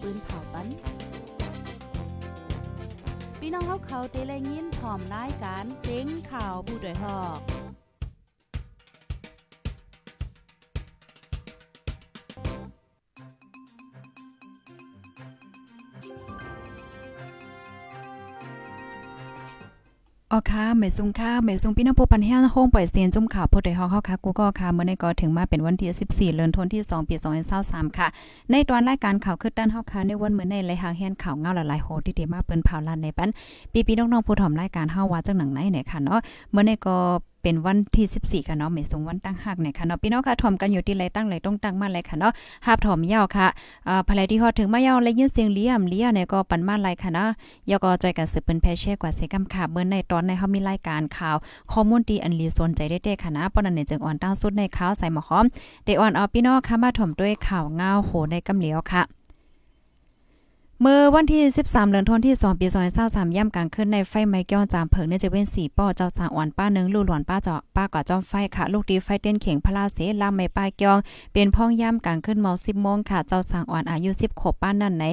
ปืนเผาปันพี่น้องเขาเขาเตะแลยินพร้อมรายการเซ็งข่าวผู้ด้วยหอก อ๋อค่ะเม่ซุงค่ะเม่ซุงพี่น้องผู้ปันแห้งห้องปล่อยเสียนจุ่มข่าวพดได้ฮอกเฮาค่ะกูก็ค่ะเมื่อในก็ถึงมาเป็นวันที่ 14 เดือนธันวาคม2ปี2023ค่ะ ในตอนรายการข่าวคืดด้านเฮาค่ะในวันเมื่อในเลหางแฮนข่าวเงาหลายๆโหที่เดมาเปิ้นเผาลันในปันปีพี่น้องๆผู้ถ่อมรายการเฮาว่าจังหนังไหนเนี่ยค่ะเนาะเมื่อในก็ เป็นวันที่ 14 ค่ะเนาะเมษงวันตั้งหักเนี่ยค่ะเนาะพี่น้องค่ะถ่อมกันอยู่ที่ไรตั้งไรต้องตั้งมาเลยค่ะเนาะหาบถ่อมยาวค่ะเอ่าภายที่ฮอดถึงมายาวและยินเสียงเลี้ยมเลี้ยเนี่ยก็ปันมาไลค่ะเนาะยก็จอยกันสืบเป็นแพเช่กว่าเสกำค่ะเมื่อในตอนในเฮามีรายการข่าวข้อมูลดีอันลีสนใจได้เด้ค่ะนะปนนั้นเนี่ยจึงอ่อนตั้งสุดในข่าวใส่หมอหอมเดอ่อนเอาพี่น้องค่ะมาถ่อมด้วยข่าวเงาโหในกำเหลียวค่ะ เมื่อวันที่ 13เดือนธันวาคมที่2ปี2023ย่ำกลางคืนในไฟไหม้แก้วจามเผิงเนี่ยจะเป็นสีป้อเจ้าสางอ่อนป้านึงลูกหลอนป้าเจาะป้ากว่าจอมไฟค่ะ ลูกดีไฟเต้นเข่งพลาเสลาไม่ป้ายกองเป็นพ้องย่ำกลางคืนเมา10โมงค่ะ เจ้าสางอ่อนอายุ 10ขวบป้านั่นใน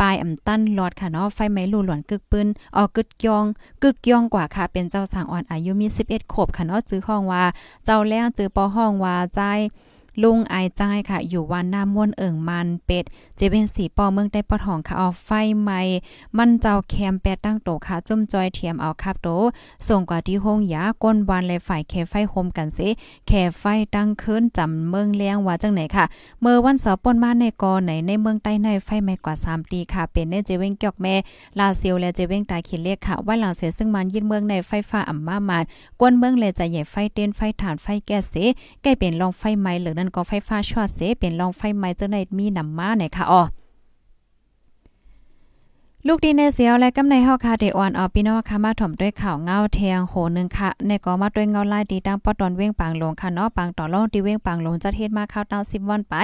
ปลายอำตั้นหลอดค่ะเนาะไฟไหม้ลูกหลอนกึกปืนออกกึกยอง กึกยองกว่าค่ะ เป็นเจ้าสางอ่อนอายุมี 11ขวบค่ะเนาะจื้อห้องว่า เจ้าแล้งจื้อปอห้องว่าใจ ลุงไอายใจค่ะ อยู่วันน้ำม่วนเอิ่งมันเป็ด เจเป็นสีปอเมืองได้ปอทองค่ะเอาไฟใหม่มันเจ้าแคมแปดตั้งโตค่ะจุ่มจอยเทียมเอาครับโต ส่งกว่าที่ห้องยาก้นบานและฝ่ายแคไฟโฮมกันสิแคไฟตั้งคืนจำเมืองเลี้ยงว่าจังไหนค่ะ เมื่อวันเสาร์ป่นมาในกอไหนในเมืองใต้ในไฟไหม่กว่า3ตีค่ะ เป็นในเจเวงเกอกแม่ลาเซียวและเจเวงตาขีเลขค่ะว่าหลังเสียซึ่งมันยึดเมืองในไฟฟ้าอ่ำมามานกวนเมืองเลยจะใหญ่ไฟเต้นไฟฐานไฟแก๊สเสใกล้เป็นรองไฟไหม้หรือนั่นก็ไฟฟ้าช็อตเสเป็นรองไฟไหม้จังได๋มีนำมาไหนค่ะอ๋อลูกดีในเสียวและกำในเฮาคาเดออนออพี่น้องค่ะมาถ่อมด้วยข่าวเงาแทงโหนึงค่ะในก็มาด้วยเงาลายดีตั้งปอตอนเว้งปางลงค่ะเนาะปางต่อรองที่เว้งปางลงจะเทศมาข้าวตา10วันไป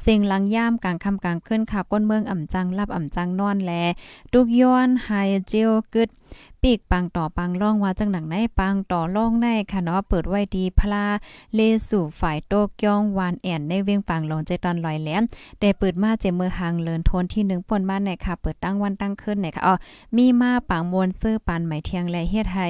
เสียงหลังย่ามกลางค่ำกลางขึ้นค่ะก้นเมืองอ่ำจังรับอ่ำจังนอนแลตุกย้อนไฮเจลกึด ปีกปังต่อปังล่องว่าจังหนังในปังต่อล่องในค่ะเนาะเปิดไว้ดีพลาเลสู่ฝ่ายโตกย่องวานแอนในเวียงปังหลงใจตอนลอยแหลมแต่เปิดมาเจมือหางเลินโทนที่1ป่นมาในค่ะ เปิดตั้งวันตั้งขึ้นเนี่ยค่ะอ๋อมีมาปังมวลซื้อปันไหมเทียงและเฮ็ดให้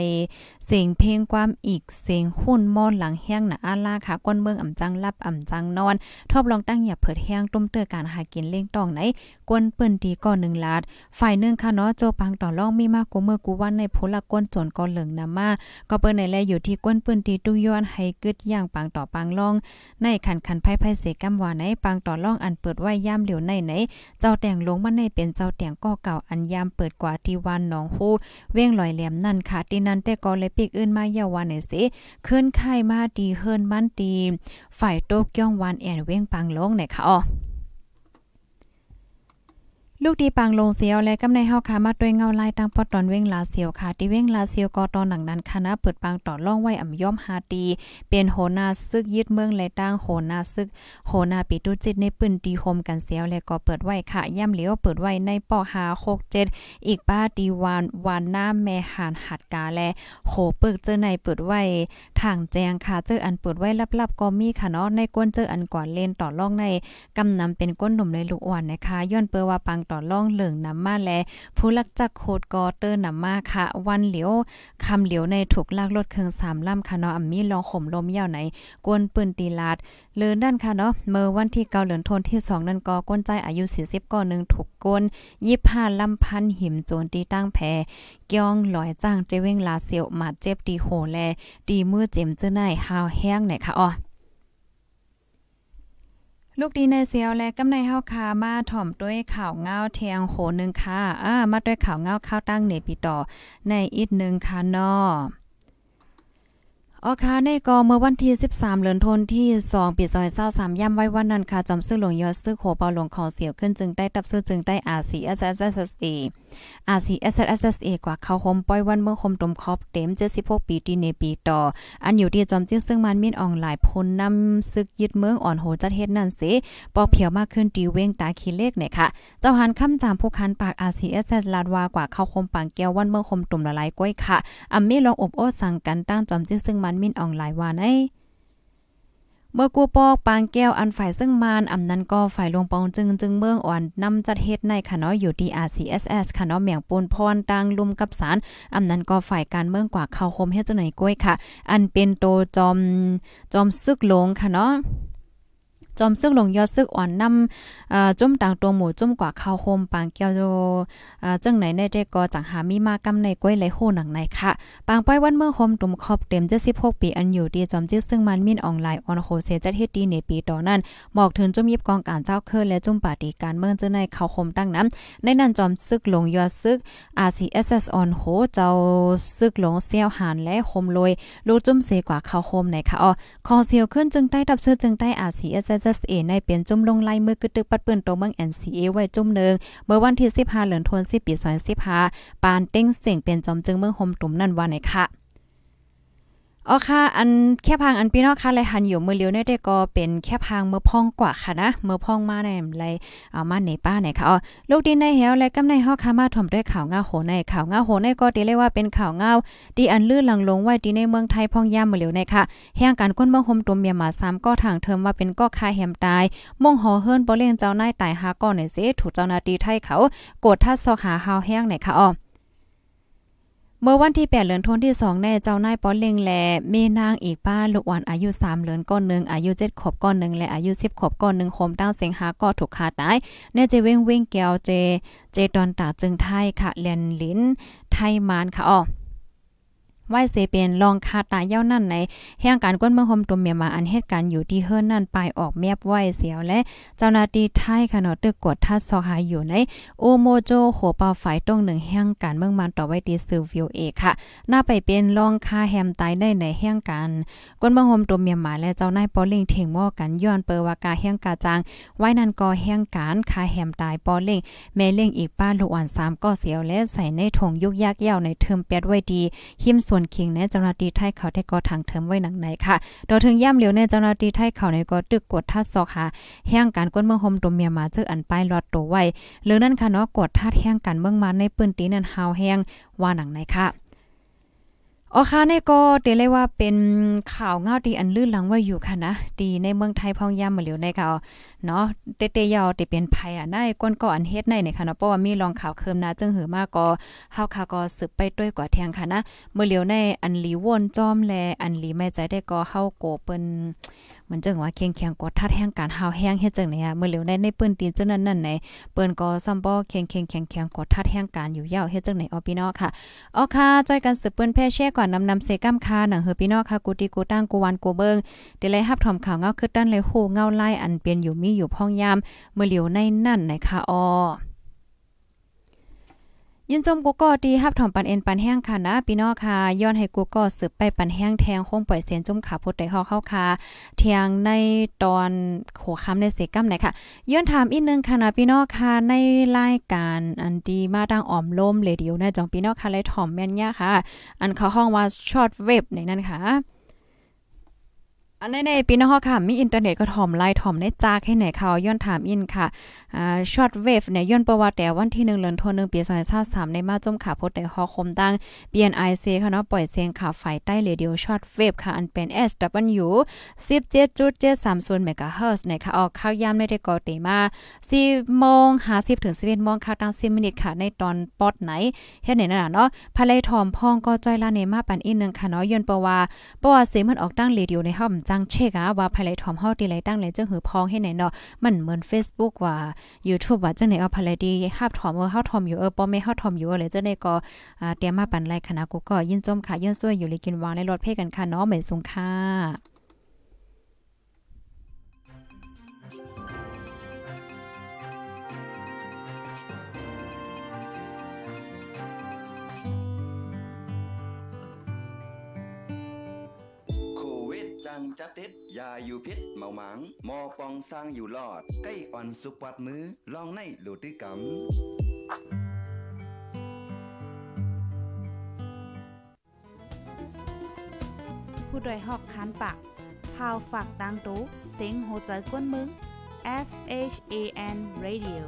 เสียงเพลงความอีกเสียงหุ่นมอนหลังแห้งน่ะอาล่าค่ะก้นเมืองอ่ำจังรับอ่ำจังนอน ทบลองตั้งอย่าเผิดแห้งตุ้มเตือการหากินเล่งต้องไหนกวนเปืนดีก่อน1ลาดฝ่ายนึงค่ะเนาะโจปังต่อรองมีมากกูเมื่อกูวันในพละก้นจนก็เหลืองนำมาก็เปิ้นในแลอยู่ที่ก้นปืนตีตุ้ย้อนให้กึดย่างปังต่อปังล่อง ในขันขันไพ่ไพ่เสกำว่าในปังต่อล่องอันเปิดไว้ย่ามเหลียวในไหนเจ้าแต่งลงมันในเป็นเจ้าแต่งก็เก่าอันยามเปิดกว่าที่วันหนองฮู้เว้งลอยแหลมนั่นค่ะที่นั้นแต่ก็เลยปีกอื่นมาเยาวันไหนสิขึ้นค่มาดีเฮิรนมันตีฝ่ายโตกย่องวันแอนเว้งปังลงไหนค่ะอ๋อ ลูกดีปังลงเสียวและกำในเฮาค่ะมาด้วยเงาลายตั้งปอตอนเว้งลาเสียวค่ะที่เว้งลาเสียวก็ตอนหนังนั้นคณะเปิดปังต่อล่องไว้อ่ำย่อมหาตีเป็นโหนาซึกยึดเมืองและตั้งโหนาซึกโหนาปิตุจิตในปืนตีโฮมกันเสียวและก็เปิดไว้ค่ะย่ำเหลียวเปิดไว้ในปอหา67อีกป้าตีวานวานหน้าแม่หานหัดกาและโหเปิกเจอในเปิดไว้ทางแจงค่ะเจออันเปิดไว้ลับๆก็มีค่ะเนาะในก้นเจออันกว่าเล่นต่อล่องในกำนำเป็นก้นหนุ่มเลยลูกอ่อนนะคะย้อนเปอว่าปังต่อล่องเหลืองนำมาแลผู้ลักจักโคดกอเตอร์นำมาค่ะ วันเหลียวคำเหลียวในถูกลากรถเครื่องสามล่ำค่ะเนาะอมีลองข่มลมยาวไหน กวนปืนตีลาดเลือนด้านค่ะเนาะเมื่อวันที่เกาเหลือนทนที่ 2 นั่นก็ก้นใจอายุ 40ก่อนึงถูกก้น25ลำพันหิมโจนตีตั้งแพเกียงลอยจ้างเจเว้งลาเสียวมาเจ็บตีโหแลดีมือเจ็มเจ้าหน้าหาวแห้งไหนค่ะอ๋อ ลูกดีในเซียวและกำในเฮาคามาถ่อมด้วยข่าวเงาเทียงโหนึงค่ะอ่ามาด้วยข่าวเงาข้าวตั้งเนปิต่อในอีกนึงค่ะนอออค่ะในกอเมื่อวันที่ 13 เดือนธันวาคมที่ 2 ปีซอย23ย่ำไว้วันนั้นค่ะจอมซื้อหลวงยอดซื้อโคเปาหลวงขอเสียวขึ้นจึงได้ตับซื้อจึงได้ RCSSSA RCSSSA กว่าเขาโฮมป้อยวันเมื่อคมตมครอบเต็ม76ปีที่ในปีต่อ อันอยู่ที่จอมจิ้งซึ่งมันมีนออนไลน์พลนำซึกยึดเมืองอ่อนโหจัดเฮ็ดนั่นสิปอกเพียวมากขึ้นตีเว้งตาคีเลขเนี่ยค่ะ เจ้าหันคำจามผู้คันปาก RCSS ลาดว่ากว่าเขาคมปังแก้ววันเมื่อคมตุ่มละลายก้อยค่ะอำมีลองอบโอ้สั่งกันตั้งจอมจิ้งซึ่งมันมินออนไลน์ว่าใน เมื่อกูปอกปางแก้วอันฝ่ายซึ่งมานอำนั้นก็ฝ่ายลงปองจึงจึงเมืองอ่อนนำจัดเฮ็ดในค่ะเนาะอยู่ที่ RCSS ค่ะเนาะเมียงปูนพรตังลุมกับสารอำนั้นก็ฝ่ายการเมืองกว่าเข้าโฮมเฮ็ดจังไหนก้วยค่ะ อันเป็นโตจอมจอมซึกลงค่ะเนาะ จอมซึกลงยอดซึกอ่อนนำเอ่อจุ่มต่างตัวหมู่จุ่มกว่าข้าวโฮมปางแก้วโเอ่อจังไหนในได้ก็จังหามีมากำในก้วยไหลโหหนังในค่ะ ปางป้อยวันเมื่อโฮมตุ่มครอบเต็ม76ปีอันอยู่ดีจอมจิซึ่งมันมินออนไลน์ออนโฮเซจัดเฮ็ดดีในปีต่อนั้นบอกถึงจุ่มยิบกองการเจ้าเคิรและจุ่มปาฏิการเมืองจังในข้าวโฮมตั้งน้ำในนั้นจอมซึกลงยอดซึก RCSS on โหเจ้าซึกหลงเซี่ยวหานและโฮมลอยลูกจุ่มเสกว่าข้าวโฮมในค่ะอ๋อคอเซียวขึ้นจึงได้ดับซื้อจึงได้ RCSS เอในเป็นจุ่มลงไล่มือกึตึกปัดเปิ้นโตเมือง NCA ไว้จุ่มหนึ่งเมื่อวันที่15เหลือนทวนวาคมปี2015ปานเต้งเสียงเป็นจอมจึงเมืองโฮมตุ่มนั่นว่าไหนค่ะ อ๋อค่ะ อันแค่พังอันพี่น้องค่ะเลยหันอยู่มือเลียวเนี่ยได้ก็เป็นแค่พังเมื่อพ่องกว่าค่ะนะเมื่อพ่องมาในไรเอามาในป้าไหนค่ะอ๋อลูกดินในเหวและกำในเฮาค่ะมาถมด้วยข่าวเงาโหในข่าวเงาโหในก็ตีเลยว่าเป็นข่าวเงาดีอันลื่นหลังลงไว้ดีในเมืองไทยพ่องย่ามมือเลียวในค่ะแห่งการก้นเมืองโฮมตุ่มเมียมา3ก็ทางเทิมว่าเป็นก็คาแหมตายม่งหอเฮิรนบ่เลี้ยงเจ้านายตายหาก็ในเสถูกเจ้านาที่ไทยเขากดทัดซอกหาหาวแห้งไหนค่ะอ๋อ เมื่อวันที่8เดือนธันวาคมที่2แน่เจ้านายป้อเล็งแลเมนางอีกป้าลูกอ่อนอายุ3เดือนก้อนนึงอายุ7ขวบก้อนนึงและอายุ 10ขวบก้อนนึงโคมตั้งเสียงหาก็ถูกขาตายแน่เจเว้งเว้งแก้วเจ เจดอนตาจึงไทยค่ะเลียนลิ้นไทยมานค่ะอ๋อ ไหวเสเป็นลองคาตาเย้านั่นในแห่งการก้นเมืองโฮมตุมเมียมาอันเหตุการณ์อยู่ที่เฮิรนนั่นไปออกแมบไหวเสียวและเจ้าหน้าที่ไทยค่ะเนาะตึกกดทัดซอกหาอยู่ในโอโมโจโหเปาฝ่ายตรงหนึ่งแห่งการเมืองมันต่อไว้ดีซือวิวเอค่ะหน้าไปเป็นลองคาแฮมตายได้ในแห่งการก้นเมืองโฮมตุมเมียมาและเจ้านายปอลิงเถงหม้อกันย้อนเปอว่ากาแห่งกาจางไว้นั่นก็แห่งการคาแฮมตายปอลิงแม่เล่งอีกป้าลูกอ่อน3ก็เสียวและใส่ในถุงยุกยากยาวในเทอมแปดไว้ดีหิมส่วนเคียงในเจ้าหน้าที่ไทยเขาได้ก็ทางเทิมไว้หนังไหนค่ะโดยถึงย่ำเหลียวในเจ้าหน้าที่ไทยเขาในก็ตึกกดท่าซอกหาแห่งการก้นเมืองโฮมตมเมียมาเจออันป้ายลอดโตไว้หรือนั่นค่ะเนาะกดท่าแห่งการเมืองมาในปืนตีนันฮาวแห่งว่าหนังไหนค่ะ อ๋อค่ะนี่ก็เตเลยว่าเป็นข่าวเงาดีอันลื่นลังไว้อยู่ค่ะนะดีในเมืองไทยพองย่ำมาเหลียวในค่ะเนาะเตเตยาวเตเป็นภัยอะในก้นก็อันเฮ็ดในเนี่ยค่ะเนาะเพราะว่ามีรองข่าวเคิมนาจึงหือมากก็เฮาค่ะก็สืบไปด้วยกว่าแทงค่ะนะเมื่อเหลียวในอันลีวนจอมแลอันลีแม่ใจได้ก็เฮาโกเปิ้นมันจังว่าเคียงเคียงกดทัดแห่งการหาวแห้งเฮ็ดจังเนี่ยเมื่อเหลียวในในปืนตีนจังนั้นนั่นไหนเปิ้นก็ซัมบ่เคียงเคียงเคียงเคียงกดทัดแห่งการอยู่ยาวเฮ็ดจังไหนออพี่น้องค่ะอ๋อค่ะจอยกันสืบเปิ้นแพ่แช่ก่อนนำนำเซกัมคาหนังเฮอพี่น้องค่ะกูติกูตั้งกูวันกูเบิงเดเลยรับถอมข่าวเงาคือตั้นเลยโหเงาไล่อันเปลี่ยนอยู่มีอยู่พ่องยามเมื่อเหลียวในนั่นนะคะออ ยินจมกูก็ดีฮับถอมปันเอ็นปันแห้งค่ะนะพี่น้องค่ะย้อนให้กูก็สืบไปปันแห้งแทงคงปล่อยเสียนจุ่มขาพุดได้ฮอเข้าค่ะเทียงในตอนโขคำในเสกัมไหนค่ะย้อนถามอีกนึงค่ะนะพี่น้องค่ะในรายการอันดีมาดังอ่อมลมเรดิโอนะจองพี่น้องค่ะเลยถ่อมแม่นยาค่ะ อันเขาห้องว่าช็อตเว็บในนั้นค่ะ อันในในปีนฮอค่ะ มีอินเทอร์เน็ตก็ถ่อมไล่ถ่อมในจากให้ไหนเขาย้อนถามอินค่ะอ่าช็อตเวฟเนี่ยย้อนประวัติแต่วันที่1เดือนธันวาคมปี2023ในมาจมขาพดได้ฮอคมดัง BNIC ค่ะเนาะปล่อยเสียงข่าวไฟใต้เรดิโอช็อตเวฟค่ะ อันเป็น SW 17.730เมกะเฮิรตซ์ในค่ะออกข่าวยามในได้ก่อเตมา4โมง50ถึง11โมงค่ะตั้ง10มินิทค่ะ ในตอนปอดไหนเฮ็ดไหนน่ะเนาะภายไลถ่อมพ้องก็จ้อยลาเนมาปันอีกนึงค่ะเนาะย้อนประว่าประว่าเสียงมันออกตั้งเรดิโอในห้องจังเชกาว่าภายไลถ่อมเฮาตีไลตั้งเลยจังหือพองให้ไหนเนาะมันเหมือน Facebook ว่า YouTube ว่าจังไหนเอาภายไลดีฮับถ่อมเออเฮาถ่อมอยู่เออป้อแม่เฮาถ่อมอยู่อะไรจังไหนก็อ่าเตรียมมาปันไลคณะกูก็ยินจมค่ะยินซวยอยู่เลยกินวางในรถเพ่กันค่ะเนาะเหมือนสุงค่ะ งจับติดยาอยู่พิษเมาหมางมอปองสร้างอยู่รอด ใกล้อ่อนสุกปัดมือลองในโลติกรรมผู้ดยหอกคันปากพาวฝากดังตู้เซ็งโหใจกวนมึง S H A N Radio